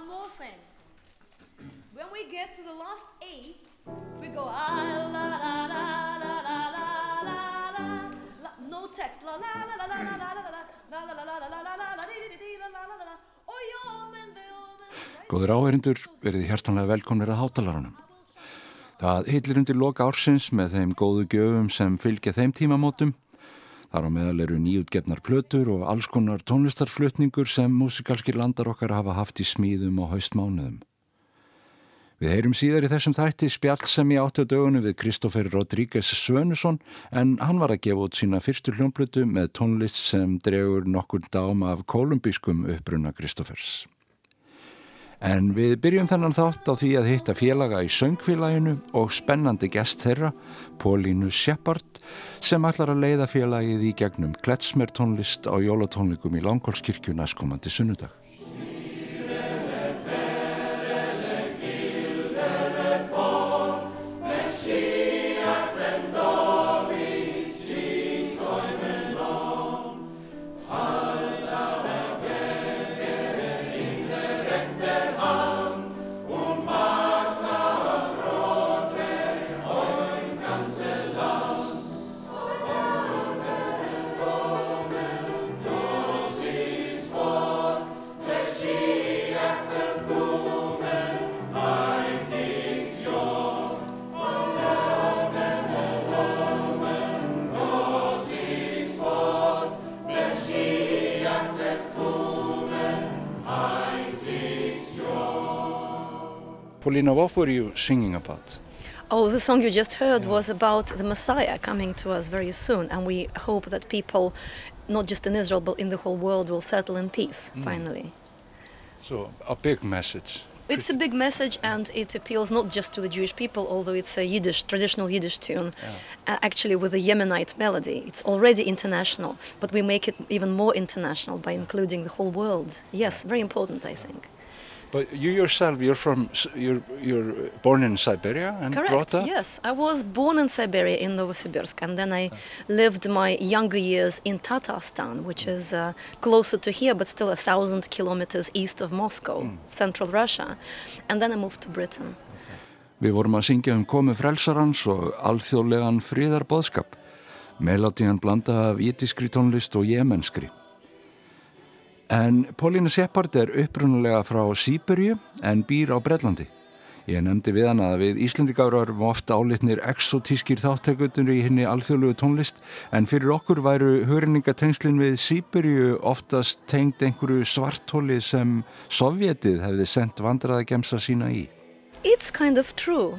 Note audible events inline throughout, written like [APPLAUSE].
one more thing. When we get to the last A, we go ah la la la la la la la la no text la la la la la la la la la la la la la la la la la Góður áherindur, verið hjertanlega velkomnir að hátalarunum. Það heilir undir loka ársins með þeim góðu gjöfum sem fylgja þeim tímamótum. Þar á meðal eru nýjutgefnar plötur og alls konar tónlistarflutningur sem músikalskir landar okkar hafa haft í smíðum og haustmánuðum. Við heyrum síðar í þessum þætti spjall sem ég átti á dögunum við Kristófer Rodríguez Svönusson en hann var að gefa út sína fyrstu hljómblutu með tónlist sem dregur nokkur dám af kolumbískum uppbrunna Kristófers. En við byrjum þennan þátt á því að hitta félaga í söngfélaginu og spennandi gest þeirra, Pólínu Shepard, sem ætlar að leiða félagið í gegnum kletsmertónlist á jólatónleikum í Langholskirkju næstkomandi sunnudag. Paulina, what were you singing about? Oh, the song you just heard was about the Messiah coming to us very soon, and we hope that people, not just in Israel but in the whole world, will settle in peace mm. finally. So, a big message. It's a big message, and it appeals not just to the Jewish people, although it's a Yiddish, traditional Yiddish tune, yeah. uh, actually with a Yemenite melody. It's already international, but we make it even more international by including the whole world. Yes, very important, I think. But you yourself, you're from, you're, you're born in Siberia and Correct, brought up? yes. I was born in Siberia in Novosibirsk and then I lived my younger years in Tatarstan, which is uh, closer to here but still a thousand kilometers east of Moscow, mm. central Russia. And then I moved to Britain. Við vorum að syngja um komu frelsarans og alþjóðlegan fríðarbóðskap. Melodían blanda af ítiskri tónlist og jemenskri. En Pólína Seppard er upprunulega frá Sýberju en býr á Brellandi. Ég nefndi við hana að við Íslandigárar erum ofta álitnir exotískir þáttegutunir í henni alþjóðlugu tónlist en fyrir okkur væru hörinningatengslinn við Sýberju oftast tengd einhverju svartóli sem Sovjetið hefði sendt vandraðagemsa sína í. It's kind of true.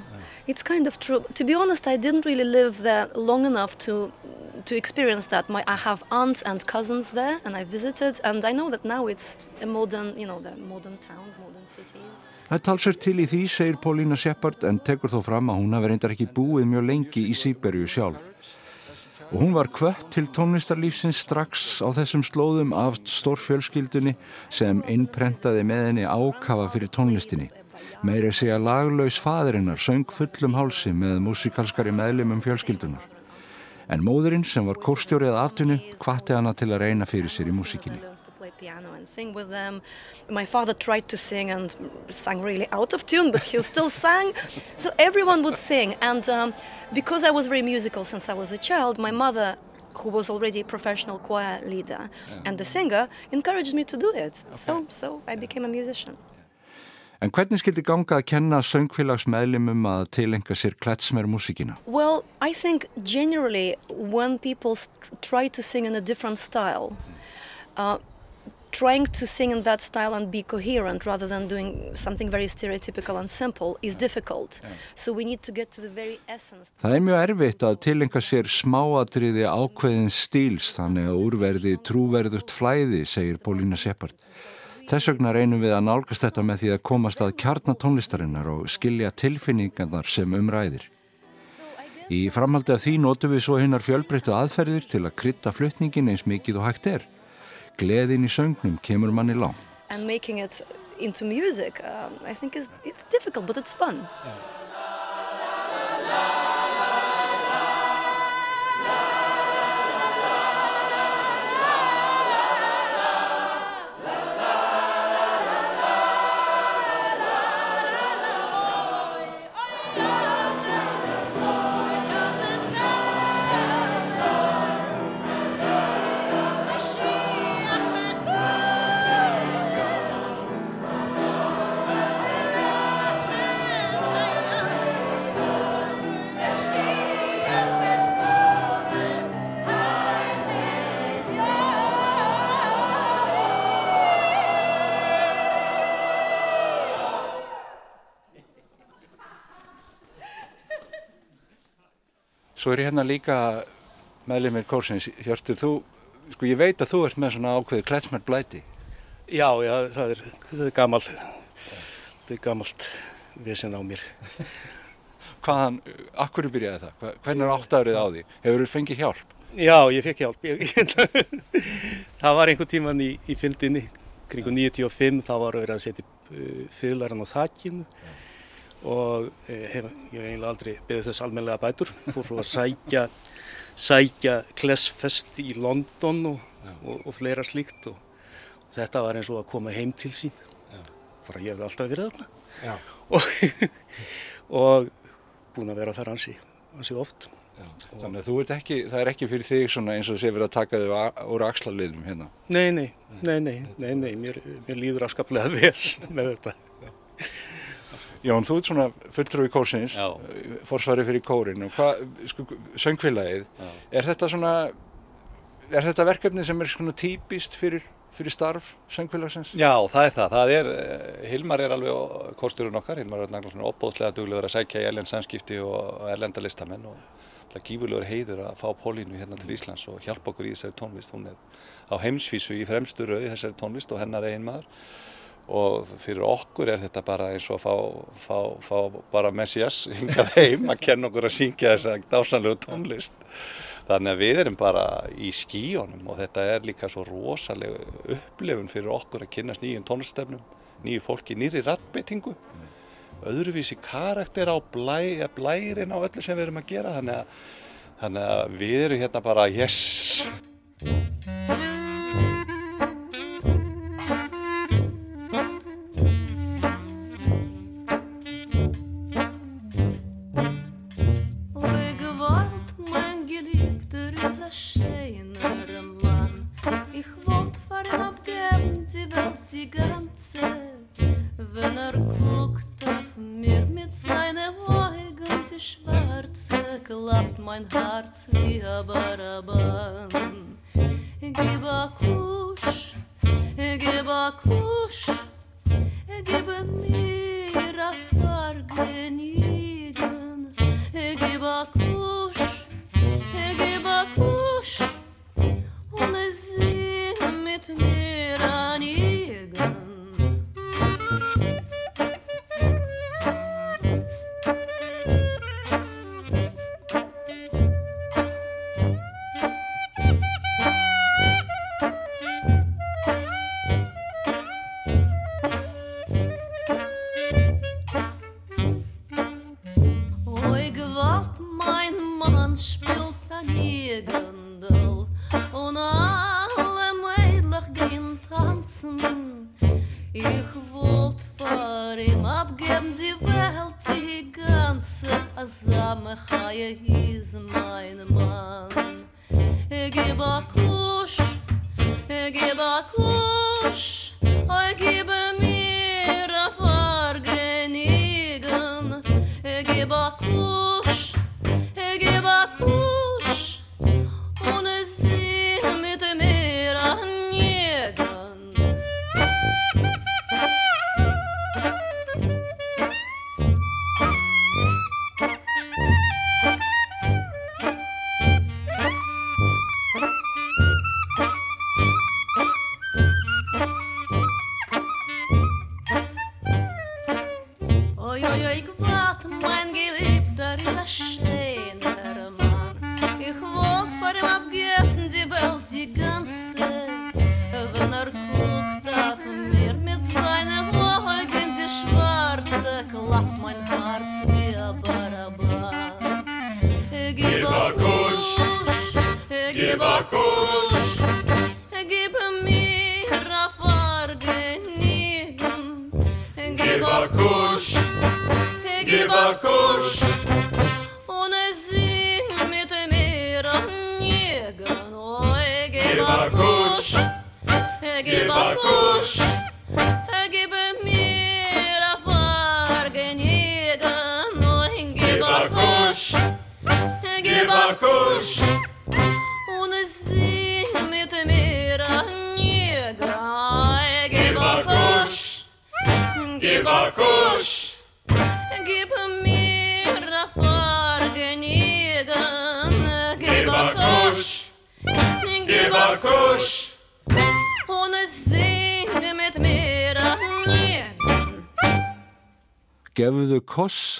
It's kind of true. To be honest, I didn't really live there long enough to to experience that. My, I have aunts and cousins there, and I visited, and I know that now it's a modern, you know, the modern towns, modern cities. Það talsar til í því, segir Pólína Shepard, en tekur þó fram að hún hafi reyndar ekki búið mjög lengi í Sýberju sjálf. Og hún var kvött til tónlistarlífsins strax á þessum slóðum af stórfjölskyldunni sem innprentaði með henni ákafa fyrir tónlistinni. Meiri segja laglaus fadirinnar söng fullum hálsi með músikalskari meðlum um fjölskyldunar en móðurinn sem var kórstjórið að atvinnu hvati hana til að reyna fyrir sér í músikinni. piano and sing with them. My father tried to sing and sang really out of tune, but he [LAUGHS] still sang. So everyone would sing. And um, because I was very musical since I was a child, my mother, who was already a professional choir leader yeah. and the singer, encouraged me to do it. Okay. So, so I became a musician. En hvernig skildi ganga að kenna söngfélagsmeðlimum að tilenga sér kletsmer músíkina? Well, I think generally when people try to sing in a different style, uh, trying to sing in that style and be coherent rather than doing something very stereotypical and simple is difficult. So we need to get to the very essence. Það er mjög erfitt að tilenga sér smáatriði ákveðin stíls þannig að úrverði trúverðut flæði, segir Pólína Seppard. Þess vegna reynum við að nálgast þetta með því að komast að kjarnatónlistarinnar og skilja tilfinningarnar sem umræðir. Í framhaldi af því notum við svo hinnar fjölbreyttu aðferðir til að krytta flutningin eins mikið og hægt er. Gleðin í söngnum kemur manni lág. And making it into music, um, I think it's, it's difficult but it's fun. Yeah. Svo er ég hérna líka meðlumir kórsins. Hjörtur, þú, sko ég veit að þú ert með svona ákveðu kletsmer blæti. Já, já, það er, það er gamalt, það er gamalt vesen á mér. [LAUGHS] Hvaðan, akkur byrjaði það? Hvernig er áttærið á því? Hefur þú fengið hjálp? Já, ég fekk hjálp. Ég, [LAUGHS] það var einhver tíman í, í fyndinni, kringu 95, þá var verið að setja uh, fyrirlæran á þakkinu og uh, hef, ég hef eiginlega aldrei beðið þess almenlega bætur. Fór svo að sækja, sækja Klessfest í London og, og, og fleira slíkt. Og, og þetta var eins og að koma heim til sín. Bara ég hefði alltaf verið þarna. Og, [LAUGHS] og búin að vera þar ansi, ansi oft. Þannig að þú ert ekki, það er ekki fyrir þig eins og sé verið að taka þig úr axlarliðum hérna. Nei, nei, nei, nei, nei, nei, mér, mér líður afskaplega [LAUGHS] vel með þetta. Jón, þú ert svona fulltrúi kórsins, Já. forsvari fyrir kórin og hvað, sko, söngfélagið, er þetta svona, er þetta verkefni sem er svona típist fyrir, fyrir starf söngfélagsins? Já, það er það. það er, eh, Hilmar er alveg kosturinn okkar. Hilmar er náttúrulega opbóðslega duglegur að sækja í erlend samskipti og erlenda listamenn og það er gífurlegur heiður að fá Pólínu hérna til Íslands og hjálpa okkur í þessari tónlist. Hún er á heimsvísu í fremstu rauð í þessari tónlist og hennar eigin maður og fyrir okkur er þetta bara eins og að fá, fá, fá bara Messias hingað heim að kenna okkur að syngja þessa dásanlegu tónlist. Þannig að við erum bara í skíunum og þetta er líka svo rosalega upplifun fyrir okkur að kynast nýjum tónlistefnum, nýju fólki, nýri rattbeitingu, öðruvísi karakter á blæ, blærin á öllu sem við erum að gera. Þannig að, þannig að við erum hérna bara yes.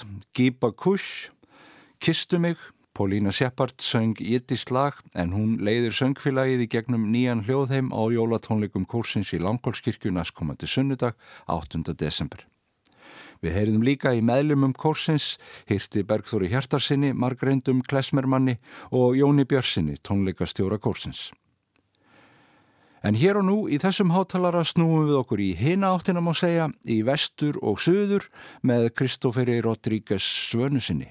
Koss, Giba Kush, Kistu mig, Pólína Seppart söng Jittislag en hún leiðir söngfélagið í gegnum nýjan hljóðheim á jólatónleikum kursins í Langholskirkju næstkomandi sunnudag 8. desember. Við heyrðum líka í meðlumum kursins, hýrti Bergþóri Hjartarsinni, Margreindum Klesmermanni og Jóni Björsinni, tónleikastjóra kursins. En hér og nú í þessum hátalara snúum við okkur í hina áttina má segja, í vestur og söður með Kristóferi Rodríguez Svönusinni.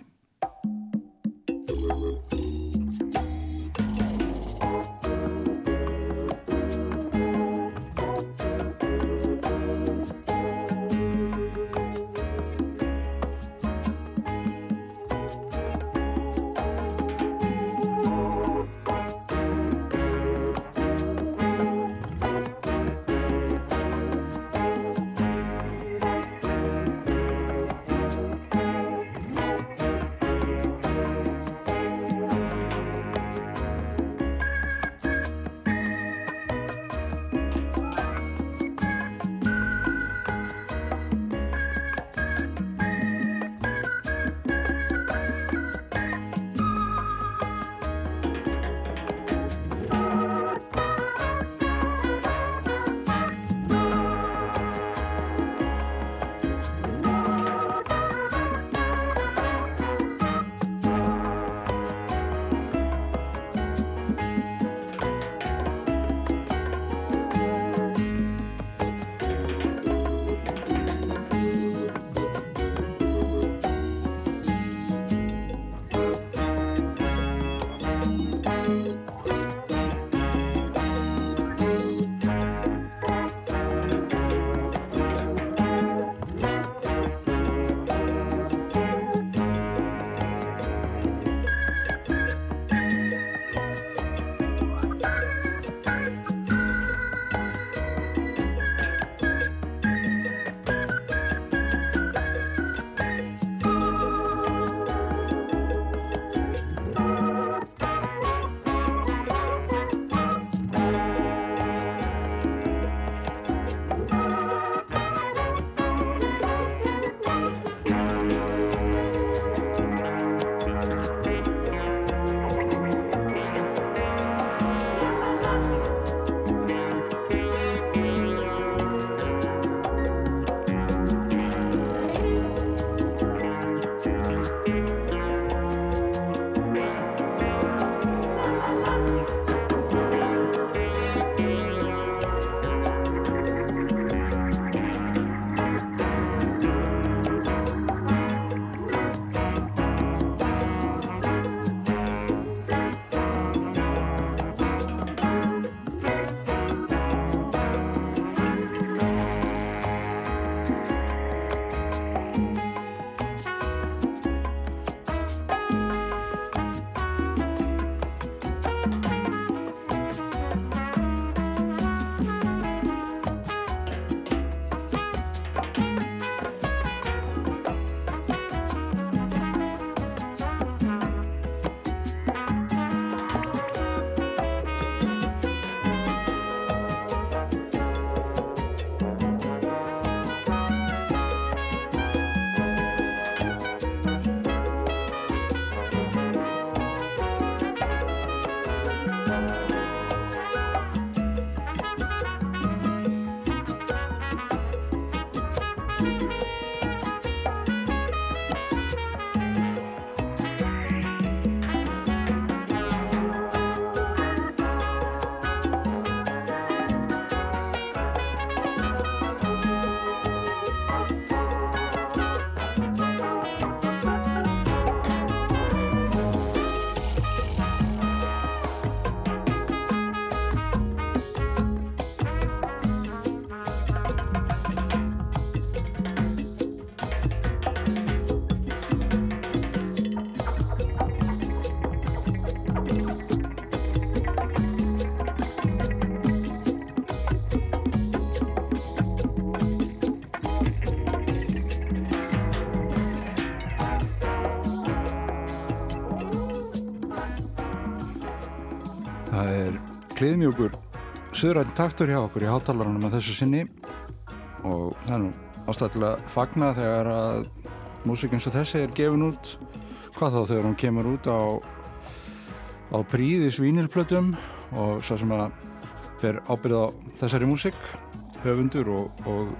Kliðmjögur söðrætt taktur hjá okkur í hátalarunum að þessu sinni. Og það er nú ástæðilega fagna þegar að músík eins og þessi er gefin út. Hvað þá þegar hún kemur út á á príðis vínilplötum og svo sem að fer ábyrð á þessari músík. Höfundur og, og,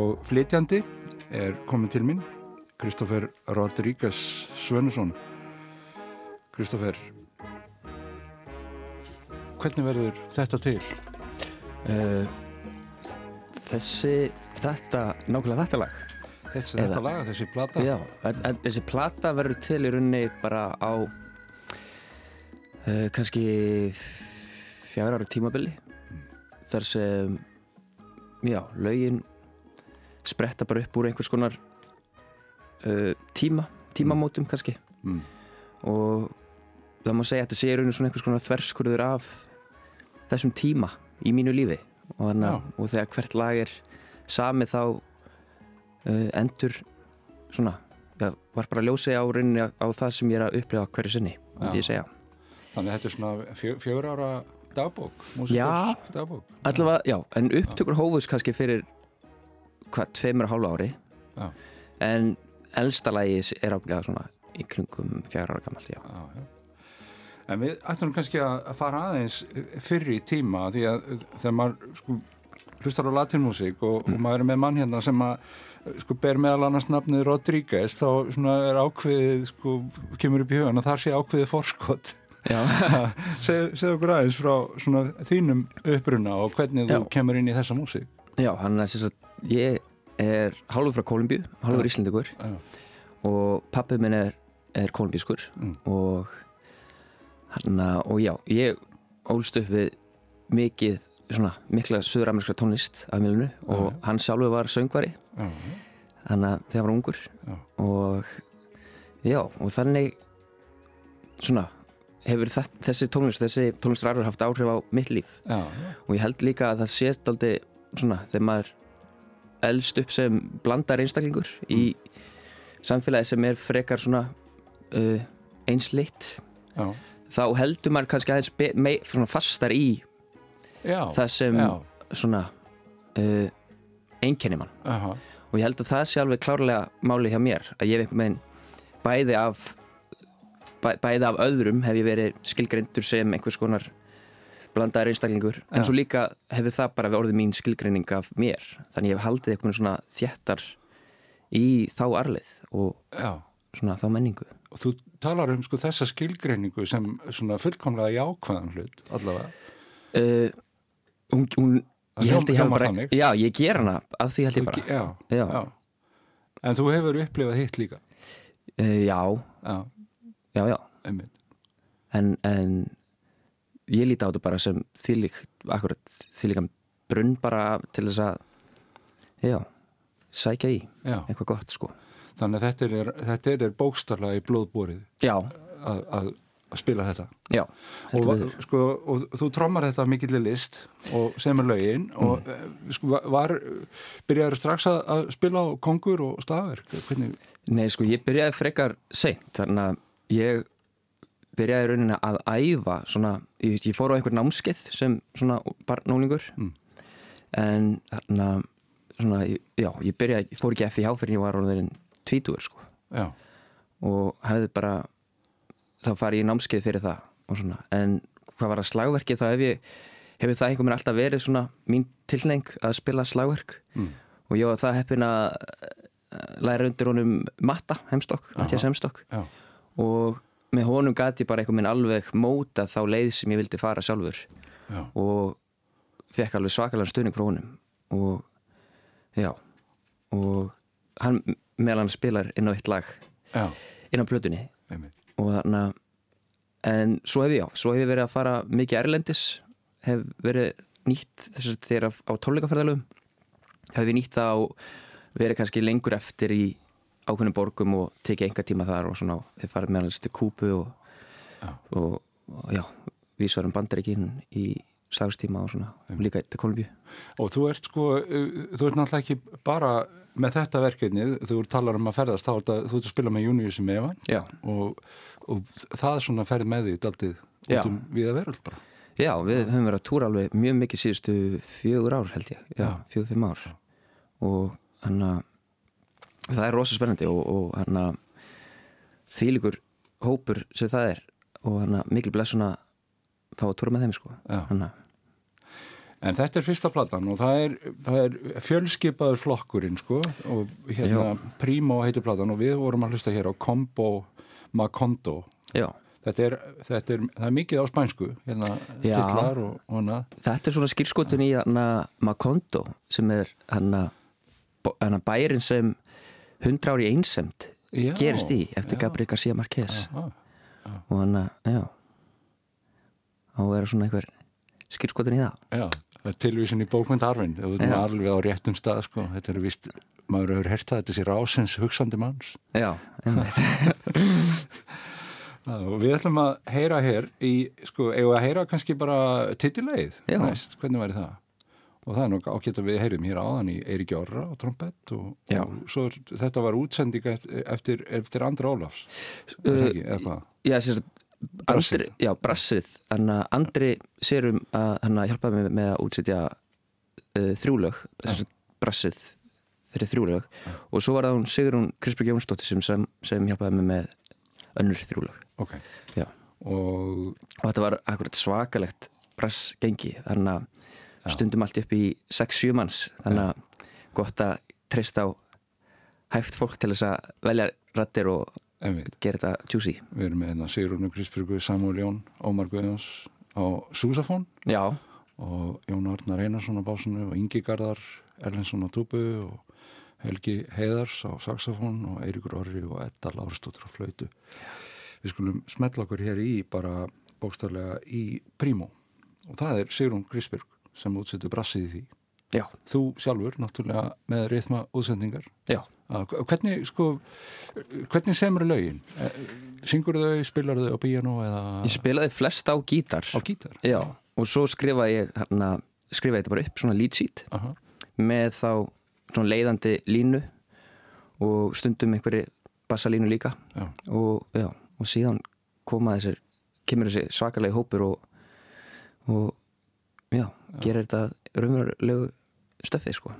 og flytjandi er komin til mín Kristófer Rodríguez Svönusson Kristófer hvernig verður þetta til? Uh, þessi, þetta, nákvæmlega þetta lag. Þessi, Eða- þetta laga, þessi plata? Já, en, en þessi plata verður til í rauninni bara á uh, kannski fjár ára tímabili. Þar sem já, lögin spretta bara upp úr einhvers konar uh, tíma, tímamótum kannski. Mm. og það má segja að þetta sé í rauninni svona einhvers konar þverskurður af þessum tíma í mínu lífi og, hana, og þegar hvert lag er sami þá uh, endur svona það var bara að ljósi á rauninni á, á það sem ég er að upplifa hverju sinni. Þannig að þetta er svona fjö, fjör ára dagbók Já. músíkars dagbók Allavega, já, en upptökur hófus kannski fyrir hvað, tveimur og hálfu ári Já. en elsta lagi er ábyggjað svona í kringum fjara ára gammal, já. Já, já. En við ættum kannski að fara aðeins fyrri í tíma því að þegar maður sko, hlustar á latinmúsík og, og maður er með mann hérna sem að sko, ber meðal annars nafnið Rodríguez þá svona er ákveðið sko, kemur upp í hugan og þar sé ákveðið forskot [LAUGHS] Segð segð okkur aðeins frá svona, þínum uppruna og hvernig þú Já. kemur inn í þessa músík já hann er sagt, ég er hálfur frá Kolumbíu, hálfur Íslandingur Já. og pappið minn er, er kolumbískur Mm. og hann og já, ég ólst upp við mikið svona mikla söður-amerska tónlist af milinu og Já. hann sjálfur var söngvari. Hann að þegar hann var ungur. Já. og já, og þannig svona hefur þess, þessi tónlist, þessi tónlistararfur haft áhrif á mitt líf. Já, og ég held líka að það sést aldrei svona þegar maður elst upp sem blandar einstaklingur í samfélagi sem er frekar svona uh, einsleitt. Já, þá heldur maður kannski aðeins fastar í já, það sem já, svona uh, einkenni mann. Aha, og ég held að það sé alveg klárlega máli hjá mér að ég hef einhvern veginn bæði af bæ, bæði af öðrum hef ég verið skilgreindur sem einhvers konar blandaður einstaklingur en Já. svo líka hefur það bara við orðið mín skilgreining af mér. Þannig ég hef haldið einhvern svona þjættar í þá arlið og svona þá menningu og þú talar um sko þessa skilgreiningu sem svona fullkomlega jákvæðan hlut allavega. Uh, hún, hún ég held að ég hef bara já, ég ger hana af því held ég bara. já, Já. já. en þú hefur upplifað hitt líka? Uh, já, já, já, en, en ég líti á þetta bara sem þýlík akkurat þýlíkan brunn bara til þess að já, sækja í eitthvað gott sko þannig að þetta er, þetta er bókstarlega í blóðbórið að, að, spila þetta. Já, og, sko, og þú trommar þetta mikillir list og semur lögin og mm. sko, var- byrjaður strax að, að spila á kongur og stafverk hvernig, Nei, sko, ég byrjaði frekar seint, þannig að ég byrjaði rauninni að æfa svona, ég, ég fór á einhver námskeið sem svona barnólingur Mm. en þannig að já, ég byrjaði, ég fór ekki FIH fyrir ég var orðin tvítugur, sko. Já, og hefði bara þá farið í námskeið fyrir það en hvað var að slagverki þá? Hef ég, hefur það einhver mér alltaf verið svona mín tilneng að spila slagverk? Mm. og ég var það heppin að læra undir honum Matta Hemstokk, Mattias Hemstokk. Já, og með honum gati ég bara einhver minn alveg móta þá leið sem ég vildi fara sjálfur. Já, og fekk alveg svakalega stuðning frá honum. Og já. Og hann meðal hann spilar inn á eitt lag já, inn á plötunni. Einmitt. Og þannig að en svo hef ég já, svo hef ég verið að fara mikið erlendis hef verið nýtt þess að þegar á tónleikaferðalöfum hef ég nýtt það og verið kannski lengur eftir í ákveðnum borgum og tekið enga tíma þar og svona hef farið meðal til Kúpu og, og, og já, vísvarum bandaríkin í slagstíma og svona og líka til Kolumbíu og þú ert sko, þú ert náttúrulega ekki bara með þetta verkefni, þú talar um að ferðast, þá ert að þú ert að spila með Június Evan Já, og, og það svona ferð með því daldið Já. út um við að veröld bara. Já, við höfum verið að túra alveg mjög mikið síðustu fjögur ár held ég, já, fjögur, fimm ár. Og hann að það er rosa spennandi og, og hann að þýlikur hópur sem það er. Og hann að mikil blessun að fá að túra með þeim sko. Já. hann að, En þetta er fyrsta platan og það er, það er fjölskipaður flokkurinn sko og hérna Primo heitir platan og við vorum að hlusta hér á Combo Macondo. já, Þetta er, þetta er, það er mikið á spænsku, hérna Já. titlar og, og hana. þetta er svona skýrskotun í hann að Macondo sem er hann að bærin sem hundra ári einsemt Já, gerist í eftir já. Gabriel García Márquez Aha. og hann að, já að vera svona einhver skýrskotun í það Já, tilvísin í bókmyndarfin, það er Já. alveg á réttum stað sko, þetta er vist, maður hefur hert það, þetta sé rásins hugsandi manns. Já, einmitt [LAUGHS] og við ætlum að heyra hér í, sko, við að heyra kannski bara titilegið Já. næst, hvernig væri það? Og það er nokkuð ágætt að við heyrum hér áðan í Eiríki Orra á trompett og, og svo þetta var útsending eftir, eftir, Andra Ólafs, Uh, eða hvað? Já, sérst Brassið. Já, brassið. Þannig að Andri sér um að hann hjálpaði mig með að útsetja uh, sérst, brassið fyrir þrjúlög. Og svo var það hún Sigrún Krispur Jónsdóttir sem, sem, sem hjálpaði mig með önnur þrjúlög. Ok, Já. og og þetta var akkurat svakalegt brassgengi. Þannig að stundum allt upp í 6-7 manns. Þannig að gott að treysta á hæft fólk til þess að velja rættir og gera þetta juicy. Við erum með hérna Sigrúnu Krispurgu, Samuel Jón, Ómar Guðjóns á Súsafón Já, og Jón Arnar Einarsson á básinu og Ingi Garðar Erlensson á túbu og Helgi Heiðars á saxofón og Eiríkur Orri og Edda Lárstóttur á flautu. Við skulum smetla okkur hér í bara bókstarlega í Primo og það er Sigrún Grisberg sem útsetur brassið í því. já, Þú sjálfur náttúrulega með rithma útsendingar. já hvernig, sko, hvernig semur lögin? Eh, Syngur þau, spilar þau á bíjano eða Ég spilaði flest á gítar á gítar? Já, og svo skrifaði ég hérna, skrifaði þetta bara upp, svona lead sheet Aha. með þá svona leiðandi línu og stundum einhverju bassalínu líka Já. og, já, og síðan koma þessir kemur þessi svakalegi hópur og, og já, gerir þetta raunverulegu stöfið sko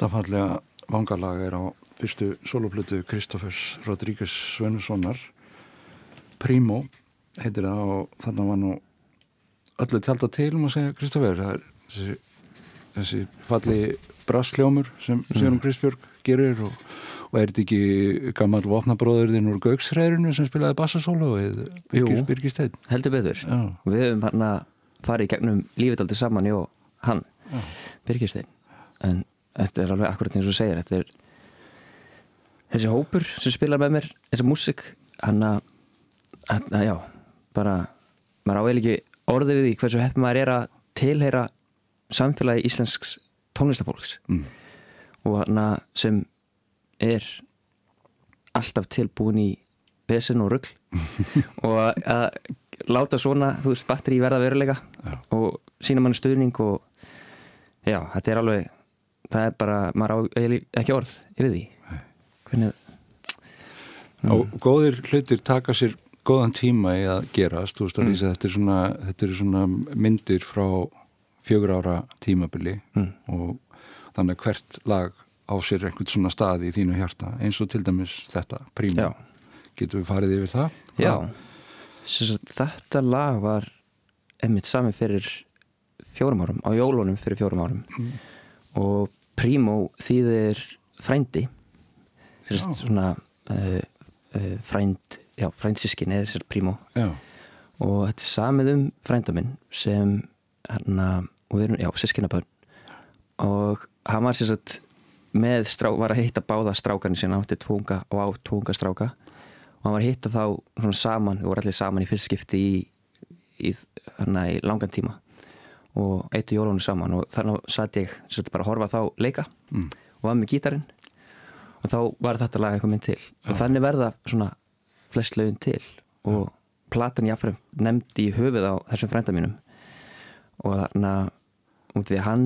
Þetta fallega vangalag er á fyrstu soloplötu Kristófers Rodríguez Svenussonar Primo heitir það og þannig var nú öllu tjálta til um að segja Kristófer. Er þessi, þessi falli brassljómur sem Sigrun Kristbjörg gerir og, og er þetta ekki gammal vopnabróðurðin úr Gauksræðurinu sem spilaði bassasólu og Jú. Birgir Steinn? Heldur betur. Já. við höfum hann að fara í gegnum lífið aldrei saman og hann, Birgistein en þetta er alveg akkurat eins og segir þetta er þessi hópur sem spilar með mér þessi músik, hann að já, bara maður á eiginlega ekki orðið við því hversu heppið maður er að tilheyra samfélagi íslensks tónlistafólks Mm. og hann að sem er alltaf tilbúin í vesen og rugl [LAUGHS] og að- láta svona, þú veist, batteri verða veruleika Já. og sína mann stuðning og já, þetta er alveg það er bara, maður á ekki orð yfir því. Hvernig og góðir hlutir taka sér góðan tíma í að gerast þú veist að lýsa, þetta, er svona, þetta er svona myndir frá fjögur ára tímabili Mm. og þannig að hvert lag á sér einhvern svona stað í þínu hjarta eins og til dæmis þetta, príma. Getur við farið yfir það? Já, sagt, þetta lag var einmitt sami fyrir fjórum árum, á jólunum fyrir fjórum árum og Primo þýðir frændi. Svona uh, uh, frænd, já, frændsískin eða þessar Primo Já, og þetta er samið um frænda minn sem hann og við erum, já, sískinabönn og hann var sér satt með strá, var að hitta báða strákarnir sína átti tvunga og á tvunga stráka. Og hann var að hitta þá svona saman við vorum allir saman í fyrstskipti í, í, hana, í langan tíma og eittu jólunni saman og þannig satt ég sagt bara að horfa þá leika Mm. og var með gítarinn og þá var þetta lag eitthvað minn til. Og þannig verða svona flest lögin til og platan jáfnfram nefndi í höfuð á þessum frænda mínum. Og þarna út því að hann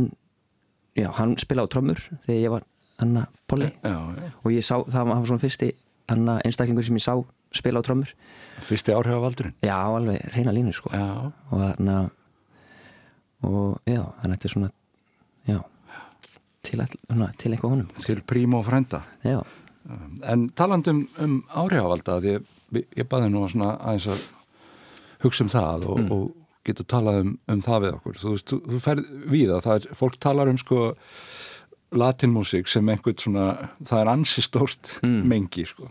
já, hann spila á trommur þegar ég var hann að Polly já, já. og ég sá, það var svona fyrsti hann einstaklingur sem ég sá spila á trommur. Fyrsti áhrifavaldurinn? Já, alveg reyna línu sko. Já, og þarna og já, þannig að þetta er svona já til, all, til eitthvað honum. Til príma og frænda. Já, En talandum um áhrifavalda því ég, ég baði nú svona aðeins að hugsa um það og, og geta talað um, um það við okkur. Þú þú, þú ferð við það, það er, fólk talar um sko latinmusik sem einhvern svona, það er ansi stórt mengi sko.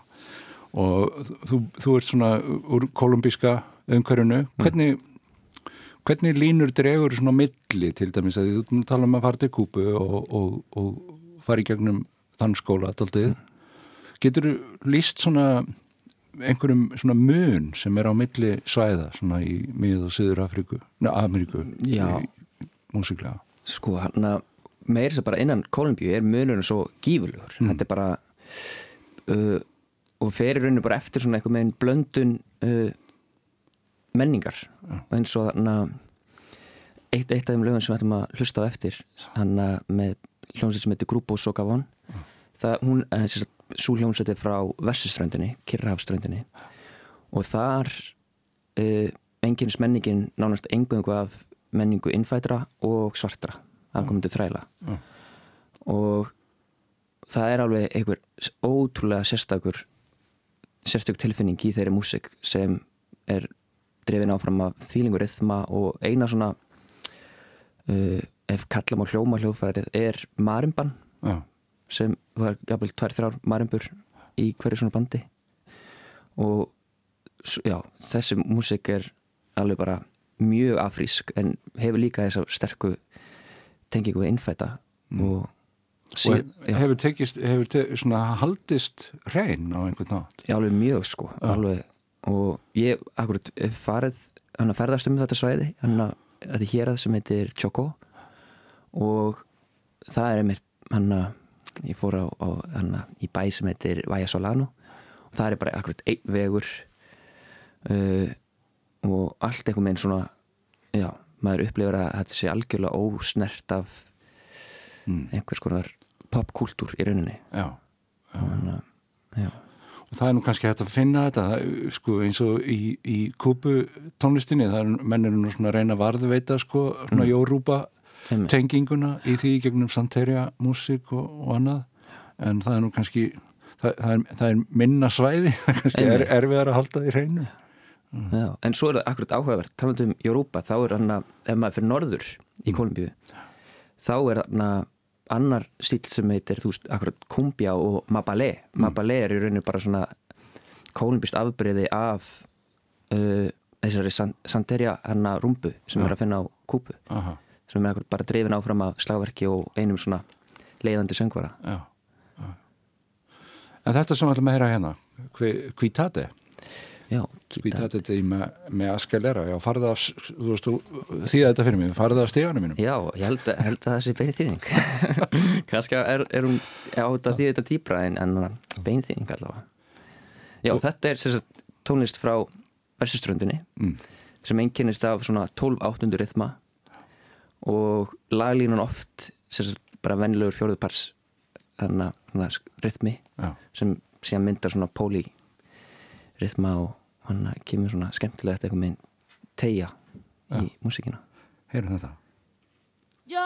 Og þú, þú ert svona úr kolumbíska umhverjunu hvernig, hvernig línur dregur svona milli til dæmis að þú tala um að fara til Kúpu og, og, og fara í gegnum þann skóla daldið getur þú líst svona einhverjum svona mun sem er á milli svæða svona í mið og Suður Afríku, neða Ameríku Já. í- músiklega? Sko hann að meira þess að bara innan Kolumbíu er munurinn svo gífurlegur. Þetta er bara uh, og fer í rauninu bara eftir svona eitthvað með einn blöndun uh, menningar og eins og þannig að eitt, eitt af þeim lögum sem við ætlum að hlusta á eftir hann að með hljómsveit sem heitir Grupo Socavón það, hún, svo hljómsveit er frá Vessuströndinni, Kirrahafströndinni og þar uh, engins menningin nánast engungu af menningu innfætra og svartra afkomundu þræla Já. og það er alveg einhver ótrúlega sérstakur sérstök tilfinning í þeirri músik sem er drefin áfram af þýlingur rithma og eina svona uh, ef kallam á hljóma hljóðfærið er marimban Já, sem það er jafnvel tvær þrjár marimbur í hverju svona bandi. Og já, þessi músik er alveg bara mjög afrísk en hefur líka þessa sterku tengingu við innfæta og, og síð, já, hefur tekist hefur te, svona haldist reyn á einhvern nátt já, alveg mjög sko alveg, og ég akkurat farið hann að ferðast um þetta svæði hann að þetta er hérað sem heitir Choco og það er einmitt hann að ég fór á, á hann að í bæ sem heitir Vaja Solano og það er bara akkurat einn vegur uh, og allt einhvern veginn svona já, maður upplifir að þetta sé algjörlega ósnert af Mm. einhvers konar popkúltúr í rauninni. Já, hann að, já það er nú kannski hægt að finna þetta sko eins og í, í kúpu tónlistinni það er mennir nú svona að reyna að varðveita sko svona jórúpa Einmitt. tenginguna í því gegnum Santeria músík og, og annað. En það er nú kannski það, það, er, það er minna svæði [LAUGHS] kannski er, erfiðar að halda því hreinu. Já, en svo er það akkurat áhugavert talandi um Jórupa, þá er hann að ef maður fyrir norður í Mm. Kolumbíu þá er hann að annar stíl sem heitir, þú veist, akkurat kumbia og mabalé, Mm. mabalé er í rauninu bara svona kolumbist afbreyði af uh, þessari san, Santeria hann að rúmbu sem er að finna á kúpu Aha, sem er akkurat bara drifin áfram af slagverki og einum svona leiðandi söngvara. Já, já. En þetta sem við ætlum að heyra hérna Kvítate Já, gítar Kvítate þetta í með, með askalera Já, farðu af, þú veist, þú þýða þetta fyrir mig. Farðu af stíðanum mínum. Já, ég held, að- held að það sé bein þýðing. [LAUGHS] Kannski er, er hún á þetta því þetta dýpra en, en bein þýðing allavega. Já, þetta er sagt, tónlist frá versuströndinni Mm. sem einkennist af svona 12-800 rytma og laglínun oft sagt, bara vennilegur fjóruðpars þannig að rytmi Já, sem síðan myndar svona póli rytma og hann kemur svona skemmtilegt eitthvað með tegja í músíkina. Heyrum þetta. Yo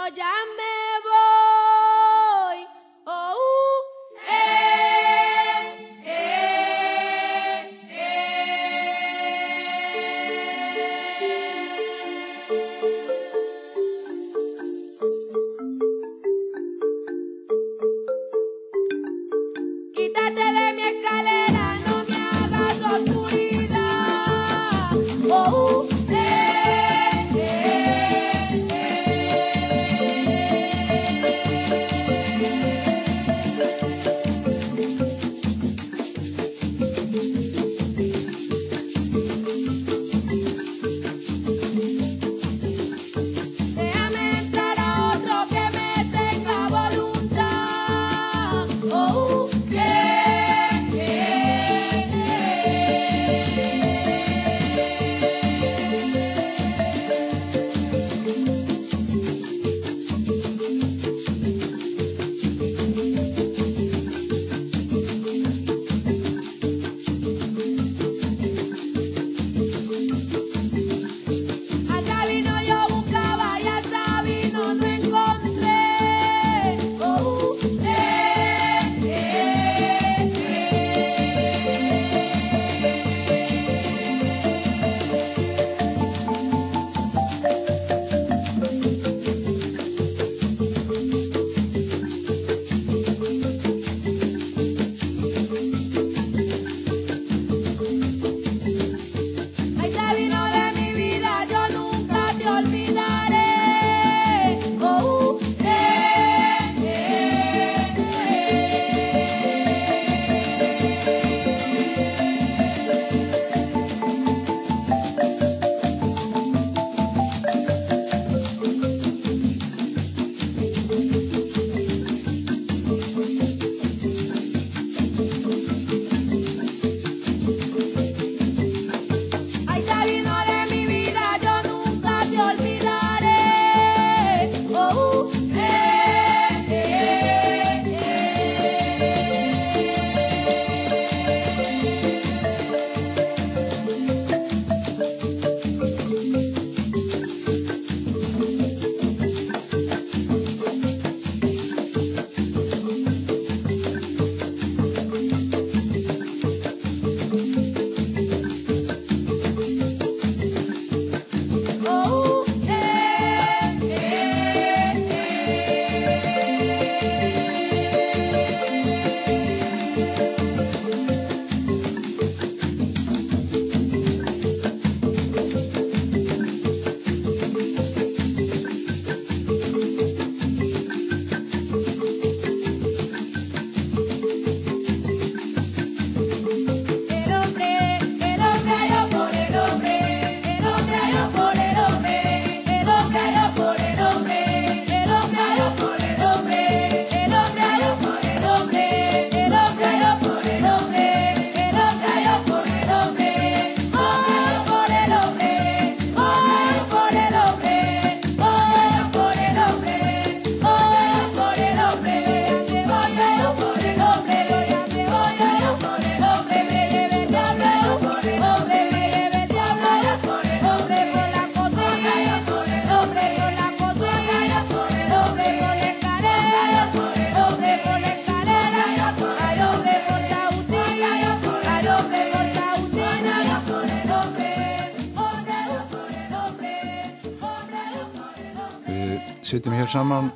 hér saman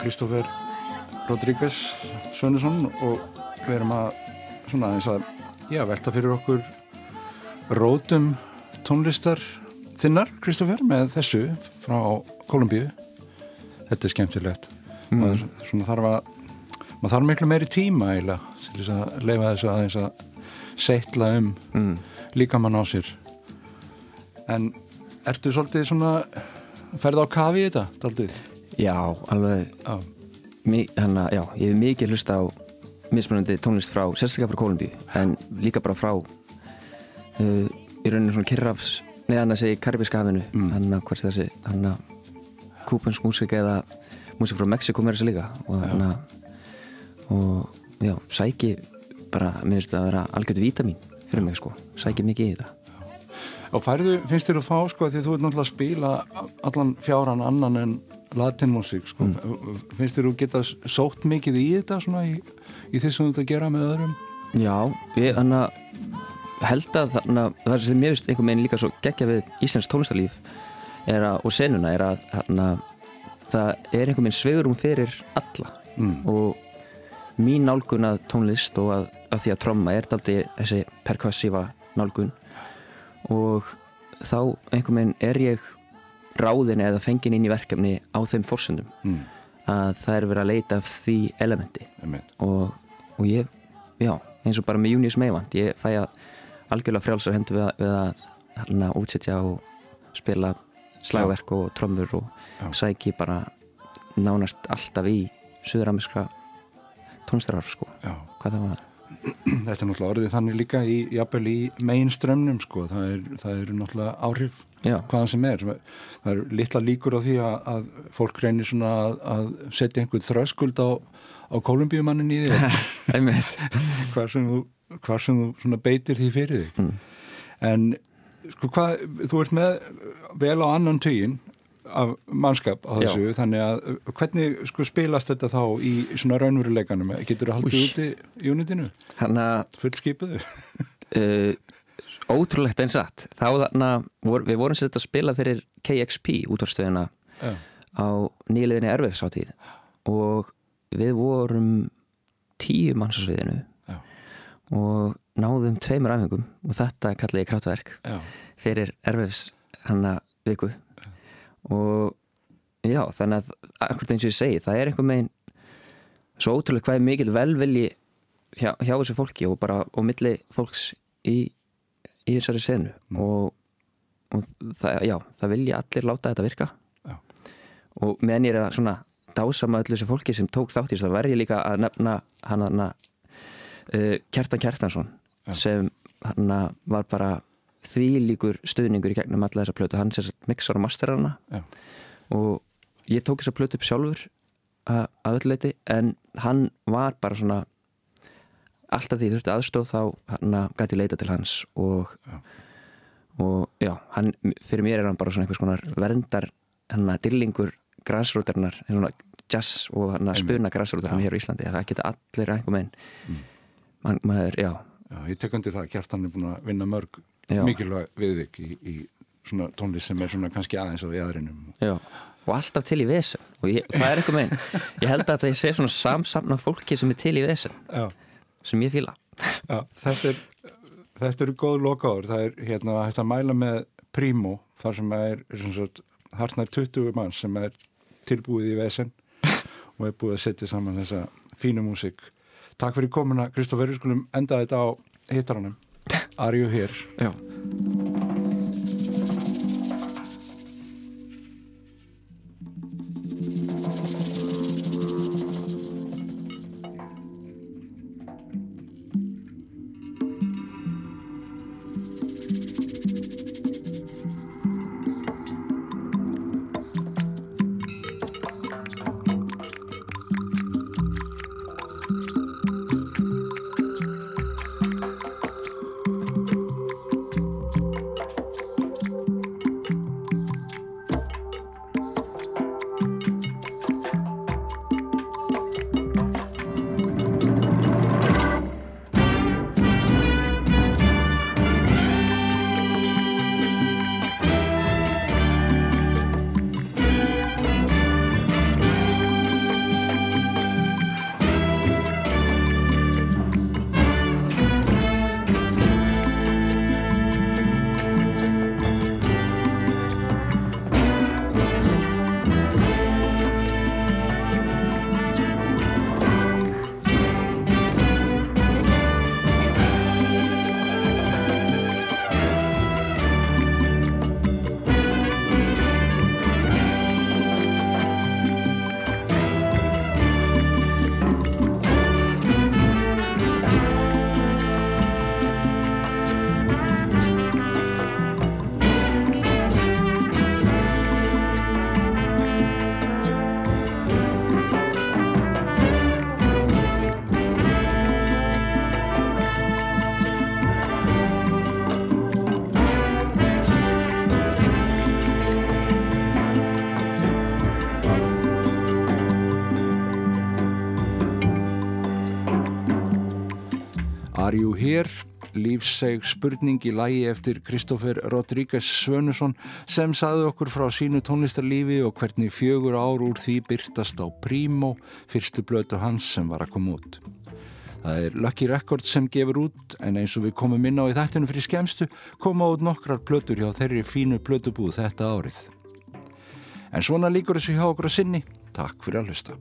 Kristófer Rodríguez Sönnesson og við erum að svona eins að já, velta fyrir okkur rótum tónlistar þinnar, Kristófer, með þessu frá Kolumbíu þetta er skemmtilegt mm. maður svona þarf að maður þarf miklu meiri tíma eiginlega til þess að leifa þess að eins að seitla um mm. líkamann á sér en ertu svolítið svona ferð á kafi í þetta, daldið? Já, alveg. Já, mi- hana, já, ég hef mikið hlusta á mismunandi tónlist frá, sérstaklega frá Kolumbíu en líka bara frá uh, í rauninu svona Kirrafs neðan að segja Karibíska hafinu. Mm. hann að hvers þessi hann að kúpansk músik eða músik frá Mexiko mér þessi líka. Og hann að og já, sæki bara, mér finnst það að vera algjörðu vítamín fyrir mig sko, sæki mikið í þetta og færðu, finnst þér að fá sko því þú ert náttúrulega að spila allan fjáran annan en latinmusik sko, finnst þér að geta sótt mikið í þetta svona í, í því sem þú ert að gera með öðrum? Já, ég hann að held að þarna, það sem mér finnst einhvern veginn líka svo geggja við Íslands tónlistarlíf að, og senuna er að þarna, það er einhvern veginn sveigurum fyrir alla Mm. og mín nálgun að tónlist og að, að því að tromma er daldi þessi perkussífa nálgun og þá einhvern veginn er ég ráðin eða fengin inn í verkefni á þeim forsendum. Mm. að það er verið að leita af því elementi. Og, og ég, já, eins og bara með Június Meivand, ég fæ að algjörlega frjálsar hendur við að, við að hérna, útsetja og spila slagverk og trommur og Já. sæki bara nánast alltaf í suðuramiska tónstarar sko, Já, hvað það var þetta er náttúrulega orðið þannig líka í, jafnvel í mainströmmnum sko, það er, það er náttúrulega áhrif Já, hvaðan sem er. Það er litla líkur á því að, að fólk reynir svona að, að setja einhvern þröskuld á, á kolumbíumannin í því [LAUGHS] hvar sem þú, hvar sem þú svona beitir því fyrir þig. Mm. En sko hvað, þú ert með vel á annan tugin af mannskap á þessu, þannig að uh, hvernig sko spilast þetta þá í svona raunveruleikanum? Getur þú haldið úti í unitinu? hann að Fullskipuðu? [LAUGHS] uh, ótrúlegt eins að þá þarna, vor, við vorum sér að spila fyrir KXP útvarstöðina Já. á nýliðinni erfiðsáttíð og við vorum tíu manns á sviðinu Já. og náðum tveimur æfingum og þetta kalli ég kraftverk Já. fyrir erfiðs hanna viku og já, þannig að akkur eins og ég segi, það er einhver megin svo ótrúlega hvað er mikil velvilji hjá, hjá þessu fólki og bara og milli fólks í, í þessari senu og, og það, já, það vilja allir láta þetta virka Já. og meðan ég er að svona dásama öllu þessu fólki sem tók þátt í þessu, það verð ég líka að nefna hann hann uh, Kjartan Kjartansson Já. sem hann var bara þvílíkur stuðningur í gegnum alla þessa plötu, hann sér mixar og masterar hana Já. og ég tók þessa plötu upp sjálfur að, að öllu leiti en hann var bara svona alltaf því þurfti aðstóð þá hann gæti leita til hans og Já. og já, hann, fyrir mér er hann bara svona einhvers konar verndar hann að dillingur græsrótarinnar, svona jazz og hann að spuna græsrótarinnar hér á Íslandi það geta allir einhver megin Mm. Man, maður, já, Já, ég tek undir það, Kjartan er búin að vinna mörg. Mikilvæg viðvik í, í svona tónlist sem er svona kannski aðeins á viðarinum. já og alltaf til í vesen og ég, það er einhver megin ég held að það sé svona samsamna fólki sem er til í vesen Já, sem ég fíla já þetta, er, þetta eru góð lokaður. Það er hérna hægt að mæla með Primo, þar sem er sem sagt, hartnær 20 mann sem er tilbúið í vesen og er búið að setja saman þessa fínu músík. Takk fyrir komuna, Kristófer, við skulum enda þetta á hittaranum. Are you here? já Here? Lífseg spurning í lægi eftir Kristófer Rodríguez Svönusson sem saði okkur frá sínu tónlistarlífi og hvernig fjögur ár úr því byrtast á Primo, fyrstu blötu hans sem var að koma út. Það er Lucky Records sem gefur út en eins og við komum inn á í þættinu fyrir skemstu koma út nokkrar blötur hjá þeirri fínu blötubúð þetta árið. En svona líkur þessu hjá okkur að sinni. Takk fyrir að hlusta.